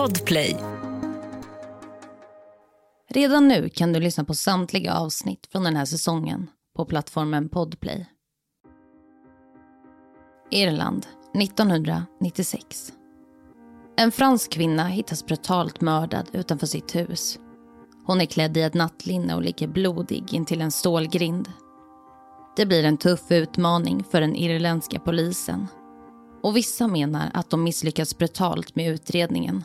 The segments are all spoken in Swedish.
Podplay. Redan nu kan du lyssna på samtliga avsnitt från den här säsongen på plattformen Podplay. Irland, 1996. En fransk kvinna hittas brutalt mördad utanför sitt hus. Hon är klädd i ett nattlinne och ligger blodig intill en stålgrind. Det blir en tuff utmaning för den irländska polisen. Och vissa menar att de misslyckats brutalt med utredningen.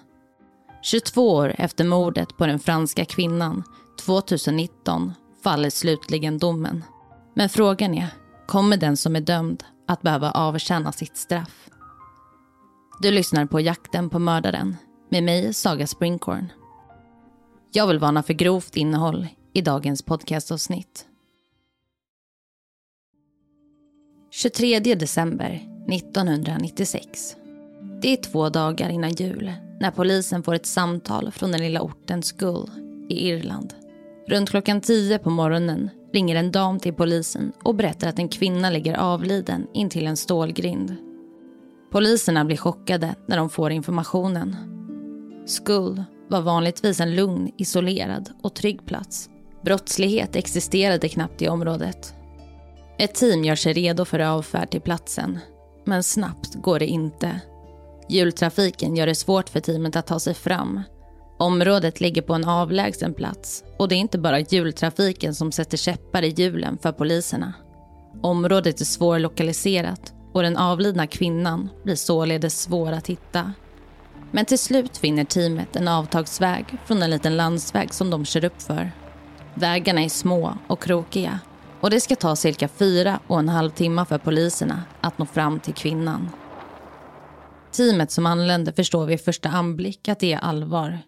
22 år efter mordet på den franska kvinnan 2019 faller slutligen domen. Men frågan är, kommer den som är dömd att behöva avtjäna sitt straff? Du lyssnar på Jakten på mördaren med mig, Saga Springhorn. Jag vill varna för grovt innehåll i dagens podcastavsnitt. 23 december 1996. Det är två dagar innan jul när polisen får ett samtal från den lilla orten Skull i Irland. Runt klockan 10 på morgonen ringer en dam till polisen och berättar att en kvinna ligger avliden intill en stålgrind. Poliserna blir chockade när de får informationen. Skull var vanligtvis en lugn, isolerad och trygg plats. Brottslighet existerade knappt i området. Ett team gör sig redo för avfärd till platsen. Men snabbt går det inte. Jultrafiken gör det svårt för teamet att ta sig fram. Området ligger på en avlägsen plats och det är inte bara jultrafiken som sätter käppar i hjulen för poliserna. Området är svårlokaliserat och den avlidna kvinnan blir således svår att hitta. Men till slut finner teamet en avtagsväg från en liten landsväg som de kör upp för. Vägarna är små och krokiga och det ska ta cirka fyra och en halv timme för poliserna att nå fram till kvinnan. Teamet som anländer förstår vid första anblick att det är allvar.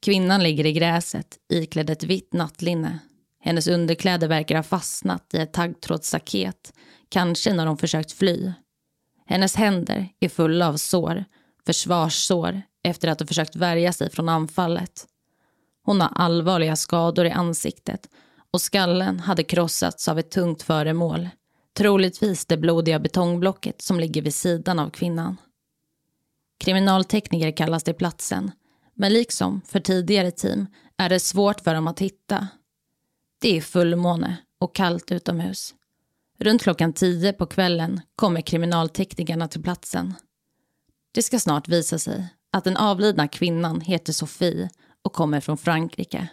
Kvinnan ligger i gräset iklädd ett vitt nattlinne. Hennes underkläder verkar ha fastnat i ett taggtrådsstaket, kanske när de försökt fly. Hennes händer är fulla av sår, försvarssår efter att ha försökt värja sig från anfallet. Hon har allvarliga skador i ansiktet och skallen hade krossats av ett tungt föremål. Troligtvis det blodiga betongblocket som ligger vid sidan av kvinnan. Kriminaltekniker kallas till platsen, men liksom för tidigare team är det svårt för dem att hitta. Det är fullmåne och kallt utomhus. Runt klockan tio på kvällen kommer kriminalteknikerna till platsen. Det ska snart visa sig att den avlidna kvinnan heter Sofie och kommer från Frankrike.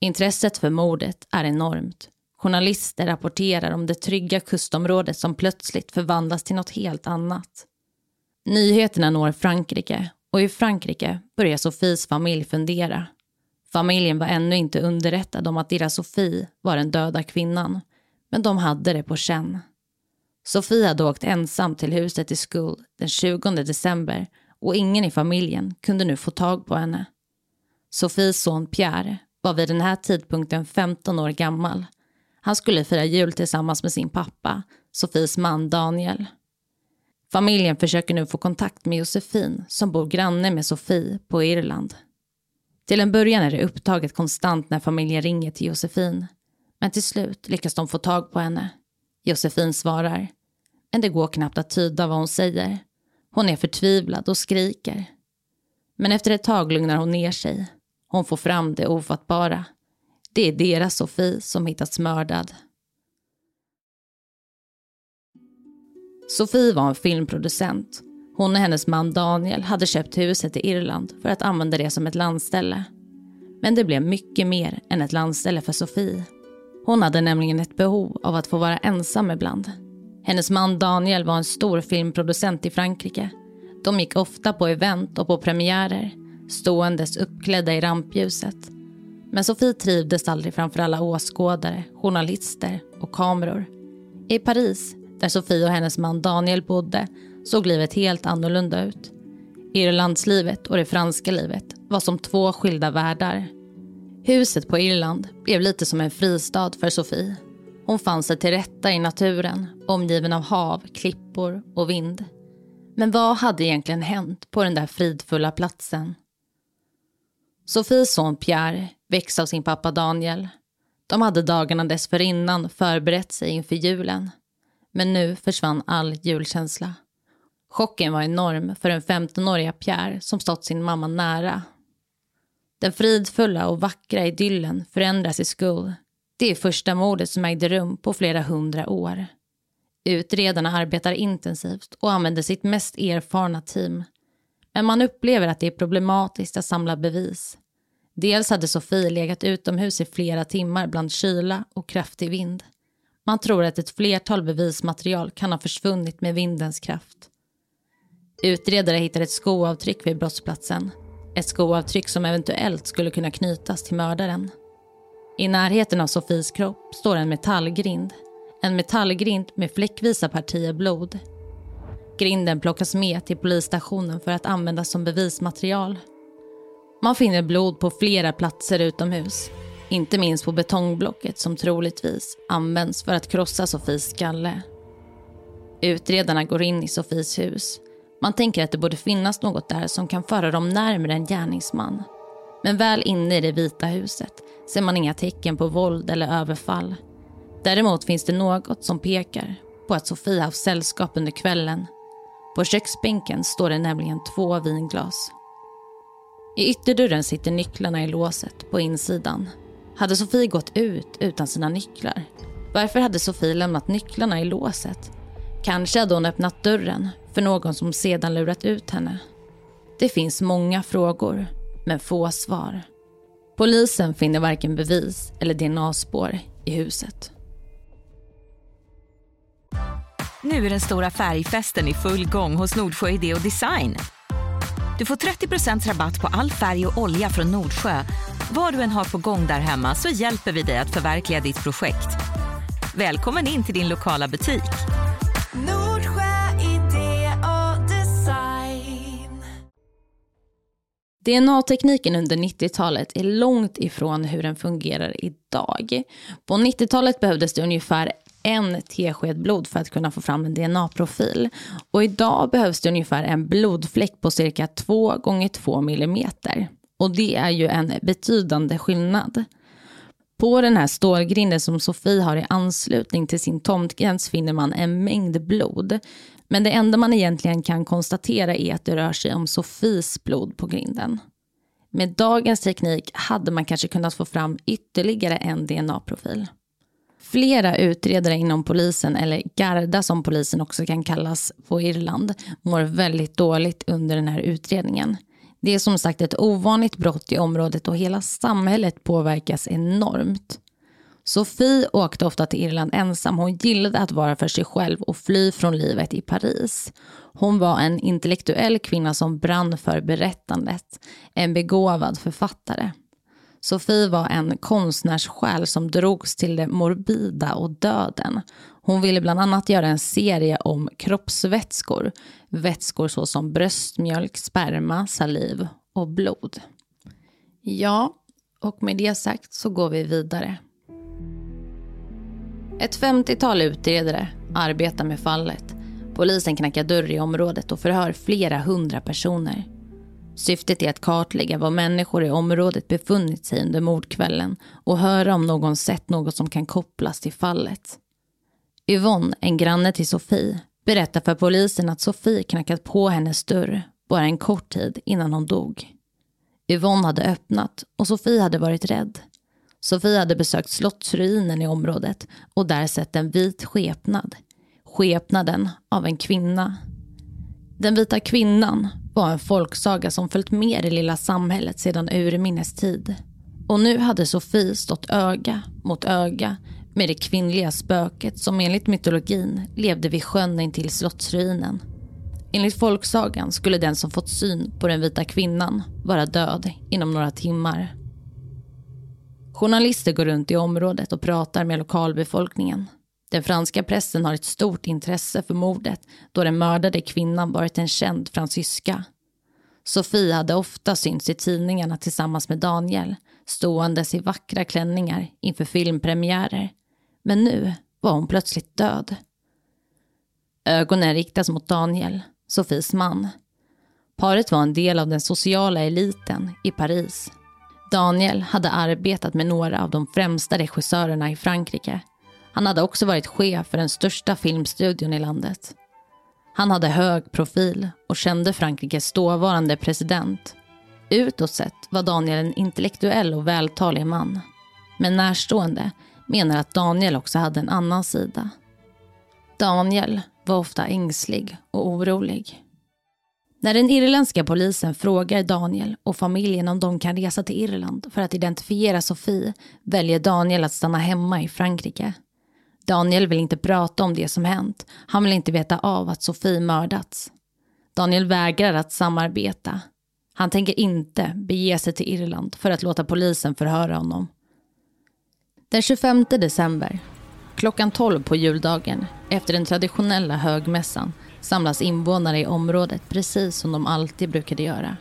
Intresset för mordet är enormt. Journalister rapporterar om det trygga kustområdet som plötsligt förvandlas till något helt annat. Nyheterna når Frankrike och i Frankrike börjar Sofies familj fundera. Familjen var ännu inte underrättad om att deras Sofie var den döda kvinnan, men de hade det på känn. Sofie hade åkt ensam till huset i Skull den 20 december och ingen i familjen kunde nu få tag på henne. Sofies son Pierre var vid den här tidpunkten 15 år gammal. Han skulle fira jul tillsammans med sin pappa, Sofies man Daniel. Familjen försöker nu få kontakt med Josefin som bor granne med Sofie på Irland. Till en början är det upptaget konstant när familjen ringer till Josefin. Men till slut lyckas de få tag på henne. Josefin svarar. Men det går knappt att tyda vad hon säger. Hon är förtvivlad och skriker. Men efter ett tag lugnar hon ner sig. Hon får fram det ofattbara. Det är deras Sofie som hittats mördad. Sofie var en filmproducent. Hon och hennes man Daniel hade köpt huset i Irland för att använda det som ett landställe. Men det blev mycket mer än ett landställe för Sofie. Hon hade nämligen ett behov av att få vara ensam ibland. Hennes man Daniel var en stor filmproducent i Frankrike. De gick ofta på event och på premiärer, ståendes uppklädda i rampljuset. Men Sofie trivdes aldrig framför alla åskådare, journalister och kameror. I Paris där Sofie och hennes man Daniel bodde såg livet helt annorlunda ut. Irlandslivet och det franska livet var som två skilda världar. Huset på Irland blev lite som en fristad för Sofie. Hon fann sig till rätta i naturen, omgiven av hav, klippor och vind. Men vad hade egentligen hänt på den där fridfulla platsen? Sofies son Pierre växte av sin pappa Daniel. De hade dagarna dessförinnan förberett sig inför julen. Men nu försvann all julkänsla. Chocken var enorm för den 15-åriga Pierre som stått sin mamma nära. Den fridfulla och vackra idyllen förändras i skull. Det är första mordet som ägde rum på flera hundra år. Utredarna arbetar intensivt och använder sitt mest erfarna team. Men man upplever att det är problematiskt att samla bevis. Dels hade Sofie legat utomhus i flera timmar bland kyla och kraftig vind. Man tror att ett flertal bevismaterial kan ha försvunnit med vindens kraft. Utredare hittar ett skoavtryck vid brottsplatsen. Ett skoavtryck som eventuellt skulle kunna knytas till mördaren. I närheten av Sofies kropp står en metallgrind. En metallgrind med fläckvisa partier blod. Grinden plockas med till polisstationen för att användas som bevismaterial. Man finner blod på flera platser utomhus. Inte minst på betongblocket som troligtvis används för att krossa Sofies skalle. Utredarna går in i Sofies hus. Man tänker att det borde finnas något där som kan föra dem närmare en gärningsman. Men väl inne i det vita huset ser man inga tecken på våld eller överfall. Däremot finns det något som pekar på att Sofie haft sällskap under kvällen. På köksbänken står det nämligen två vinglas. I ytterdörren sitter nycklarna i låset på insidan. Hade Sofie gått ut utan sina nycklar? Varför hade Sofie lämnat nycklarna i låset? Kanske hade hon öppnat dörren för någon som sedan lurat ut henne. Det finns många frågor, men få svar. Polisen finner varken bevis eller DNA-spår i huset. Nu är den stora färgfesten i full gång hos Nordsjö Idé och Design. Du får 30% rabatt på all färg och olja från Nordsjö. Vad du än har på gång där hemma så hjälper vi dig att förverkliga ditt projekt. Välkommen in till din lokala butik. Nordsjö idé och design. DNA-tekniken under 90-talet är långt ifrån hur den fungerar idag. På 90-talet behövdes det ungefär en tesked blod för att kunna få fram en DNA-profil. Och idag behövs det ungefär en blodfläck på cirka 2 gånger 2 millimeter. Och det är ju en betydande skillnad. På den här stålgrinden som Sofie har i anslutning till sin tomtgräns finner man en mängd blod. Men det enda man egentligen kan konstatera är att det rör sig om Sofies blod på grinden. Med dagens teknik hade man kanske kunnat få fram ytterligare en DNA-profil. Flera utredare inom polisen, eller Garda som polisen också kan kallas på Irland, mår väldigt dåligt under den här utredningen. Det är som sagt ett ovanligt brott i området och hela samhället påverkas enormt. Sofie åkte ofta till Irland ensam. Hon gillade att vara för sig själv och fly från livet i Paris. Hon var en intellektuell kvinna som brann för berättandet. En begåvad författare. Sofie var en konstnärssjäl som drogs till det morbida och döden. Hon ville bland annat göra en serie om kroppsvätskor. Vätskor såsom bröstmjölk, sperma, saliv och blod. Ja, och med det sagt så går vi vidare. Ett 50-tal utredare arbetar med fallet. Polisen knackar dörr i området och förhör flera hundra personer. Syftet är att kartlägga var människor i området befunnit sig under mordkvällen och höra om någon sett något som kan kopplas till fallet. Yvonne, en granne till Sofie, berättar för polisen att Sofie knackat på hennes dörr bara en kort tid innan hon dog. Yvonne hade öppnat och Sofie hade varit rädd. Sofie hade besökt slottsruinen i området och där sett en vit skepnad. Skepnaden av en kvinna. Den vita kvinnan var en folksaga som följt med det lilla samhället sedan urminnes tid. Och nu hade Sofie stått öga mot öga med det kvinnliga spöket som enligt mytologin levde vid sjön intill slottsruinen. Enligt folksagan skulle den som fått syn på den vita kvinnan vara död inom några timmar. Journalister går runt i området och pratar med lokalbefolkningen. Den franska pressen har ett stort intresse för mordet då den mördade kvinnan varit en känd fransyska. Sofie hade ofta synts i tidningarna tillsammans med Daniel ståendes i vackra klänningar inför filmpremiärer. Men nu var hon plötsligt död. Ögonen riktas mot Daniel, Sofies man. Paret var en del av den sociala eliten i Paris. Daniel hade arbetat med några av de främsta regissörerna i Frankrike han hade också varit chef för den största filmstudion i landet. Han hade hög profil och kände Frankrikes dåvarande president. Utåt sett var Daniel en intellektuell och vältalig man. Men närstående menar att Daniel också hade en annan sida. Daniel var ofta ängslig och orolig. När den irländska polisen frågar Daniel och familjen om de kan resa till Irland för att identifiera Sofie väljer Daniel att stanna hemma i Frankrike. Daniel vill inte prata om det som hänt. Han vill inte veta av att Sofie mördats. Daniel vägrar att samarbeta. Han tänker inte bege sig till Irland för att låta polisen förhöra honom. Den 25 december, klockan 12 på juldagen, efter den traditionella högmässan, samlas invånare i området precis som de alltid brukade göra.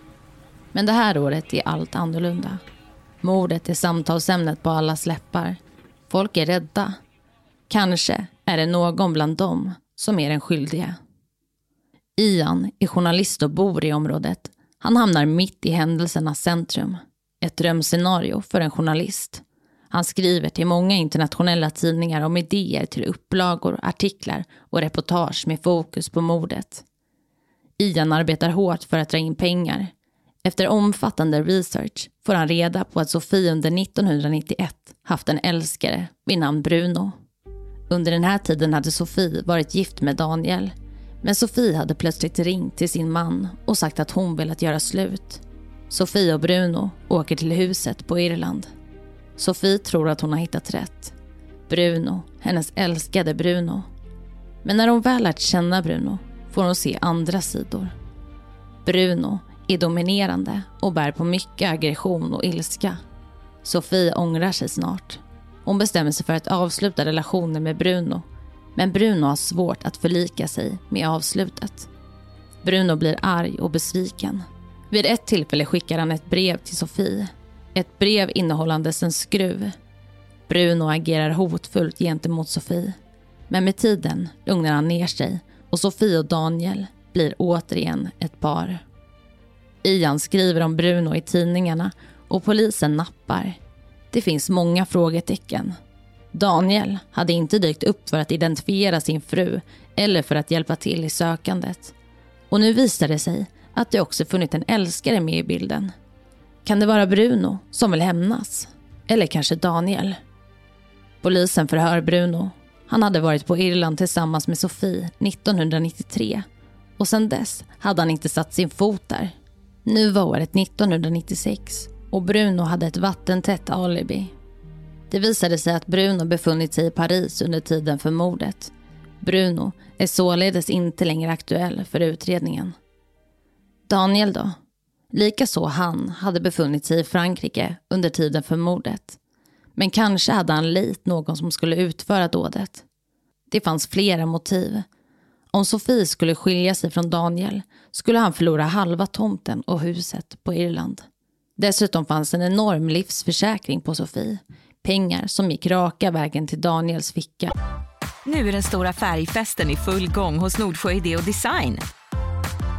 Men det här året är allt annorlunda. Mordet är samtalsämnet på allas läppar. Folk är rädda. Kanske är det någon bland dem som är den skyldiga. Ian är journalist och bor i området. Han hamnar mitt i händelsernas centrum. Ett drömscenario för en journalist. Han skriver till många internationella tidningar om idéer till upplagor, artiklar och reportage med fokus på mordet. Ian arbetar hårt för att dra in pengar. Efter omfattande research får han reda på att Sofie under 1991 haft en älskare vid namn Bruno. Under den här tiden hade Sofie varit gift med Daniel. Men Sofie hade plötsligt ringt till sin man och sagt att hon velat göra slut. Sofie och Bruno åker till huset på Irland. Sofie tror att hon har hittat rätt. Bruno, hennes älskade Bruno. Men när hon väl lärt känna Bruno får hon se andra sidor. Bruno är dominerande och bär på mycket aggression och ilska. Sofie ångrar sig snart. Hon bestämmer sig för att avsluta relationen med Bruno. Men Bruno har svårt att förlika sig med avslutet. Bruno blir arg och besviken. Vid ett tillfälle skickar han ett brev till Sofie ett brev innehållandes en skruv. Bruno agerar hotfullt gentemot Sofie. Men med tiden lugnar han ner sig och Sofie och Daniel blir återigen ett par. Ian skriver om Bruno i tidningarna och polisen nappar. Det finns många frågetecken. Daniel hade inte dykt upp för att identifiera sin fru eller för att hjälpa till i sökandet. Och nu visar det sig att det också funnit en älskare med i bilden. Kan det vara Bruno som vill hämnas? Eller kanske Daniel? Polisen förhör Bruno. Han hade varit på Irland tillsammans med Sofie 1993 och sedan dess hade han inte satt sin fot där. Nu var året 1996 och Bruno hade ett vattentätt alibi. Det visade sig att Bruno befunnit sig i Paris under tiden för mordet. Bruno är således inte längre aktuell för utredningen. Daniel då? Likaså han hade befunnit sig i Frankrike under tiden för mordet. Men kanske hade han lit någon som skulle utföra dådet. Det fanns flera motiv. Om Sofie skulle skilja sig från Daniel skulle han förlora halva tomten och huset på Irland. Dessutom fanns en enorm livsförsäkring på Sofie. Pengar som gick raka vägen till Daniels ficka. Nu är den stora färgfesten i full gång hos Nordsjö Idé och Design.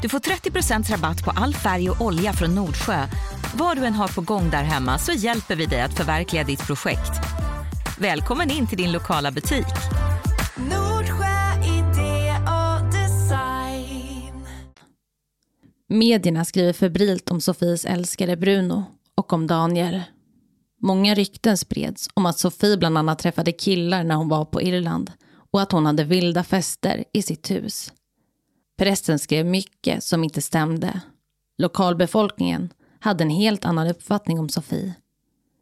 Du får 30% rabatt på all färg och olja från Nordsjö. Vad du än har på gång där hemma så hjälper vi dig att förverkliga ditt projekt. Välkommen in till din lokala butik. Medierna skriver febrilt om Sofies älskare Bruno och om Daniel. Många rykten spreds om att Sofie bland annat träffade killar när hon var på Irland och att hon hade vilda fester i sitt hus. Prästen skrev mycket som inte stämde. Lokalbefolkningen hade en helt annan uppfattning om Sofie.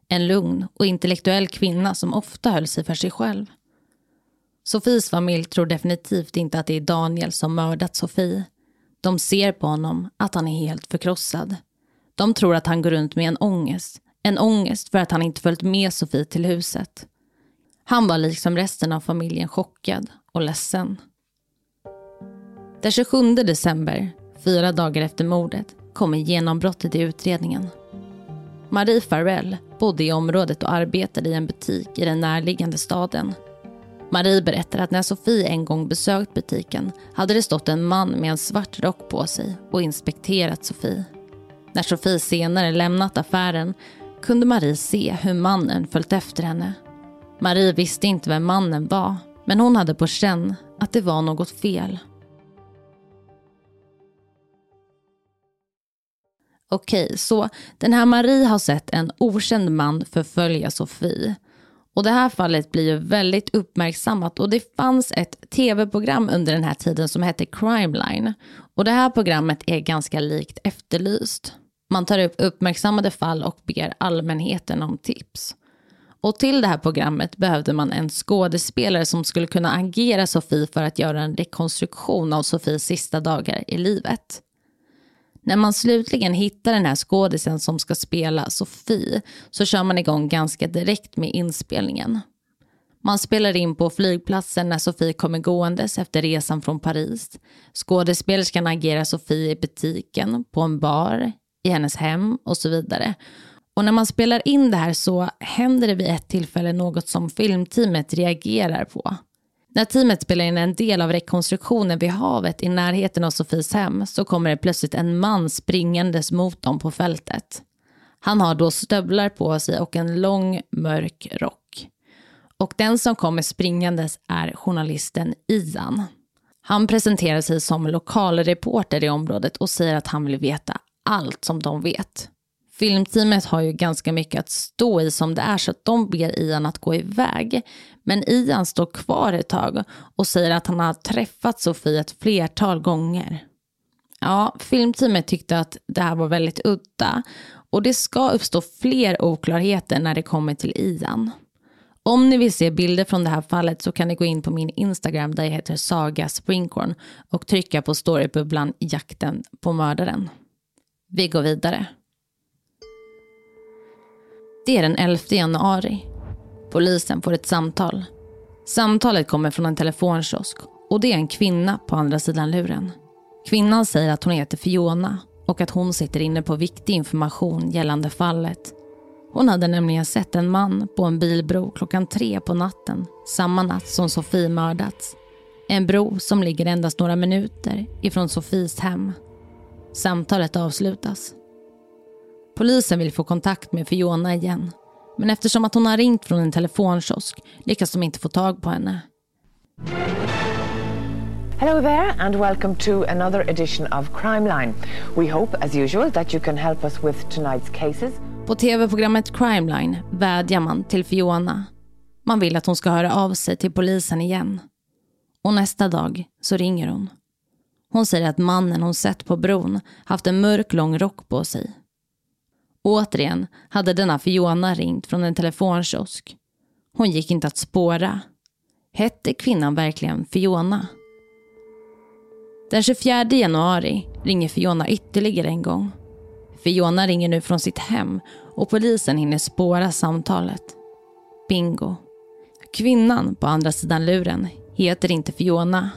En lugn och intellektuell kvinna som ofta höll sig för sig själv. Sofies familj tror definitivt inte att det är Daniel som mördat Sofie. De ser på honom att han är helt förkrossad. De tror att han går runt med en ångest. En ångest för att han inte följt med Sofie till huset. Han var liksom resten av familjen chockad och ledsen. Den 27 december, fyra dagar efter mordet, kommer genombrottet i utredningen. Marie Farrell bodde i området och arbetade i en butik i den närliggande staden. Marie berättar att när Sofie en gång besökt butiken hade det stått en man med en svart rock på sig och inspekterat Sofie. När Sofie senare lämnat affären kunde Marie se hur mannen följt efter henne. Marie visste inte vem mannen var, men hon hade på känn att det var något fel. Okej, så den här Marie har sett en okänd man förfölja Sofie. Och det här fallet blir ju väldigt uppmärksammat och det fanns ett tv-program under den här tiden som hette Crimeline. Och det här programmet är ganska likt Efterlyst. Man tar upp uppmärksammade fall och ber allmänheten om tips. Och till det här programmet behövde man en skådespelare som skulle kunna agera Sofie för att göra en rekonstruktion av Sofies sista dagar i livet. När man slutligen hittar den här skådisen som ska spela Sofie så kör man igång ganska direkt med inspelningen. Man spelar in på flygplatsen när Sofie kommer gåendes efter resan från Paris. Skådespelerskan agerar Sofie i butiken, på en bar, i hennes hem och så vidare. Och när man spelar in det här så händer det vid ett tillfälle något som filmteamet reagerar på. När teamet spelar in en del av rekonstruktionen vid havet i närheten av Sofies hem så kommer det plötsligt en man springandes mot dem på fältet. Han har då stövlar på sig och en lång mörk rock. Och den som kommer springandes är journalisten Ian. Han presenterar sig som lokalreporter i området och säger att han vill veta allt som de vet. Filmteamet har ju ganska mycket att stå i som det är så att de ber Ian att gå iväg. Men Ian står kvar ett tag och säger att han har träffat Sofie ett flertal gånger. Ja, filmteamet tyckte att det här var väldigt udda och det ska uppstå fler oklarheter när det kommer till Ian. Om ni vill se bilder från det här fallet så kan ni gå in på min Instagram där jag heter Saga Springhorn och trycka på storybubblan Jakten på mördaren. Vi går vidare. Det är den 11 januari. Polisen får ett samtal. Samtalet kommer från en telefonkiosk och det är en kvinna på andra sidan luren. Kvinnan säger att hon heter Fiona och att hon sitter inne på viktig information gällande fallet. Hon hade nämligen sett en man på en bilbro klockan tre på natten samma natt som Sofie mördats. En bro som ligger endast några minuter ifrån Sofies hem. Samtalet avslutas. Polisen vill få kontakt med Fiona igen. Men eftersom att hon har ringt från en telefonkiosk lyckas de inte få tag på henne. Hello there, and welcome to another edition of Crime Line. We hope, as usual, that you can help us with tonight's cases. På tv-programmet Crimeline vädjar man till Fiona. Man vill att hon ska höra av sig till polisen igen. Och nästa dag så ringer hon. Hon säger att mannen hon sett på bron haft en mörk lång rock på sig. Återigen hade denna Fiona ringt från en telefonkiosk. Hon gick inte att spåra. Hette kvinnan verkligen Fiona? Den 24 januari ringer Fiona ytterligare en gång. Fiona ringer nu från sitt hem och polisen hinner spåra samtalet. Bingo. Kvinnan på andra sidan luren heter inte Fiona.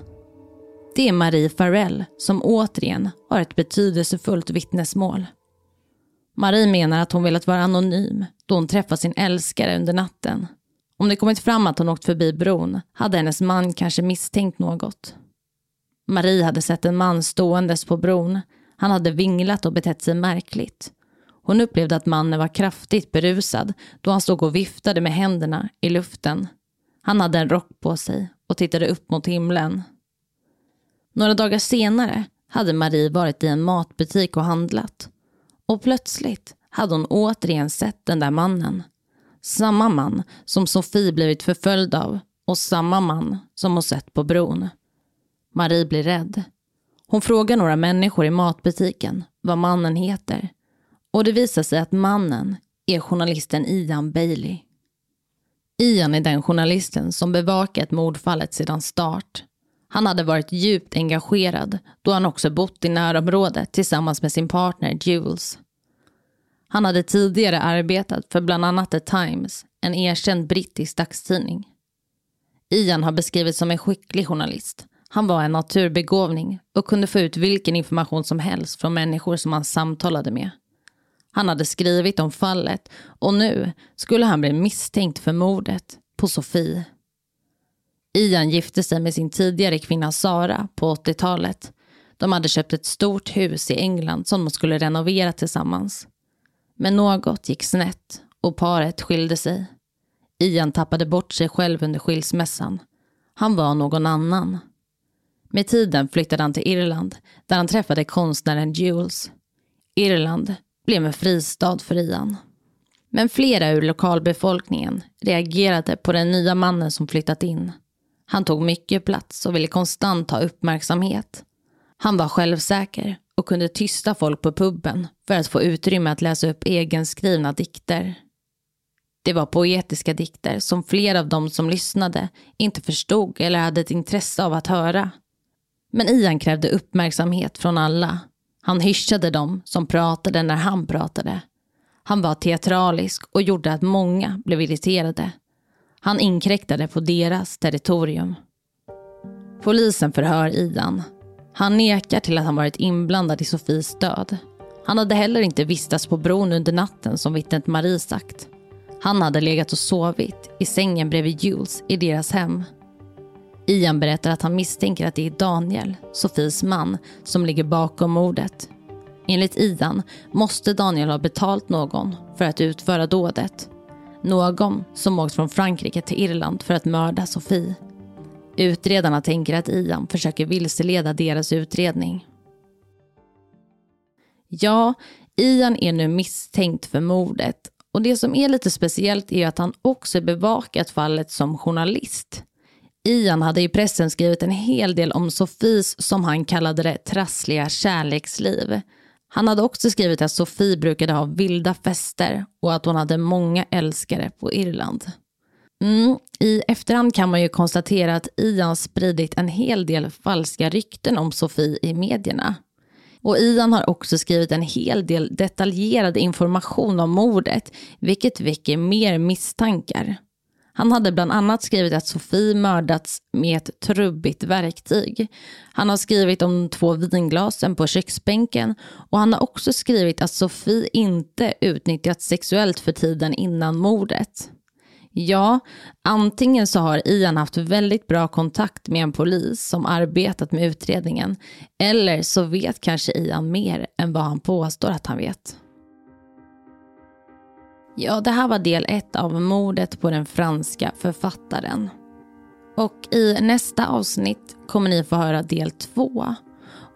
Det är Marie Farrell som återigen har ett betydelsefullt vittnesmål. Marie menar att hon velat vara anonym då hon träffat sin älskare under natten. Om det kommit fram att hon åkt förbi bron hade hennes man kanske misstänkt något. Marie hade sett en man ståendes på bron. Han hade vinglat och betett sig märkligt. Hon upplevde att mannen var kraftigt berusad då han stod och viftade med händerna i luften. Han hade en rock på sig och tittade upp mot himlen. Några dagar senare hade Marie varit i en matbutik och handlat. Och plötsligt hade hon återigen sett den där mannen. Samma man som Sofie blivit förföljd av och samma man som hon sett på bron. Marie blir rädd. Hon frågar några människor i matbutiken vad mannen heter. Och det visar sig att mannen är journalisten Ian Bailey. Ian är den journalisten som bevakat mordfallet sedan start. Han hade varit djupt engagerad då han också bott i närområdet tillsammans med sin partner Jules. Han hade tidigare arbetat för bland annat The Times, en erkänd brittisk dagstidning. Ian har beskrivits som en skicklig journalist. Han var en naturbegåvning och kunde få ut vilken information som helst från människor som han samtalade med. Han hade skrivit om fallet och nu skulle han bli misstänkt för mordet på Sofie. Ian gifte sig med sin tidigare kvinna Sara på 80-talet. De hade köpt ett stort hus i England som de skulle renovera tillsammans. Men något gick snett och paret skilde sig. Ian tappade bort sig själv under skilsmässan. Han var någon annan. Med tiden flyttade han till Irland där han träffade konstnären Jules. Irland blev en fristad för Ian. Men flera ur lokalbefolkningen reagerade på den nya mannen som flyttat in. Han tog mycket plats och ville konstant ha uppmärksamhet. Han var självsäker och kunde tysta folk på puben för att få utrymme att läsa upp egenskrivna dikter. Det var poetiska dikter som flera av de som lyssnade inte förstod eller hade ett intresse av att höra. Men Ian krävde uppmärksamhet från alla. Han hyschade dem som pratade när han pratade. Han var teatralisk och gjorde att många blev irriterade. Han inkräktade på deras territorium. Polisen förhör Ian. Han nekar till att han varit inblandad i Sofies död. Han hade heller inte vistats på bron under natten som vittnet Marie sagt. Han hade legat och sovit i sängen bredvid Jules i deras hem. Ian berättar att han misstänker att det är Daniel, Sofies man, som ligger bakom mordet. Enligt Ian måste Daniel ha betalt någon för att utföra dådet. Någon som åkt från Frankrike till Irland för att mörda Sofie. Utredarna tänker att Ian försöker vilseleda deras utredning. Ja, Ian är nu misstänkt för mordet och det som är lite speciellt är att han också bevakat fallet som journalist. Ian hade i pressen skrivit en hel del om Sofies, som han kallade det, trassliga kärleksliv. Han hade också skrivit att Sofie brukade ha vilda fester och att hon hade många älskare på Irland. Mm, I efterhand kan man ju konstatera att Ian spridit en hel del falska rykten om Sofie i medierna. Och Ian har också skrivit en hel del detaljerad information om mordet, vilket väcker mer misstankar. Han hade bland annat skrivit att Sofie mördats med ett trubbigt verktyg. Han har skrivit om två vinglasen på köksbänken och han har också skrivit att Sofie inte utnyttjats sexuellt för tiden innan mordet. Ja, antingen så har Ian haft väldigt bra kontakt med en polis som arbetat med utredningen eller så vet kanske Ian mer än vad han påstår att han vet. Ja, det här var del ett av mordet på den franska författaren. Och i nästa avsnitt kommer ni få höra del två.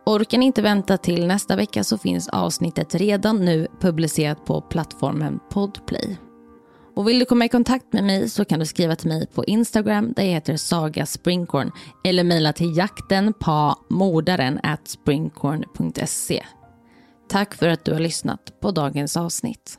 Orkar ni inte vänta till nästa vecka så finns avsnittet redan nu publicerat på plattformen Podplay. Och vill du komma i kontakt med mig så kan du skriva till mig på Instagram där jag heter Saga Springkorn eller mejla till jakten på mordaren at springkorn.se. Tack för att du har lyssnat på dagens avsnitt.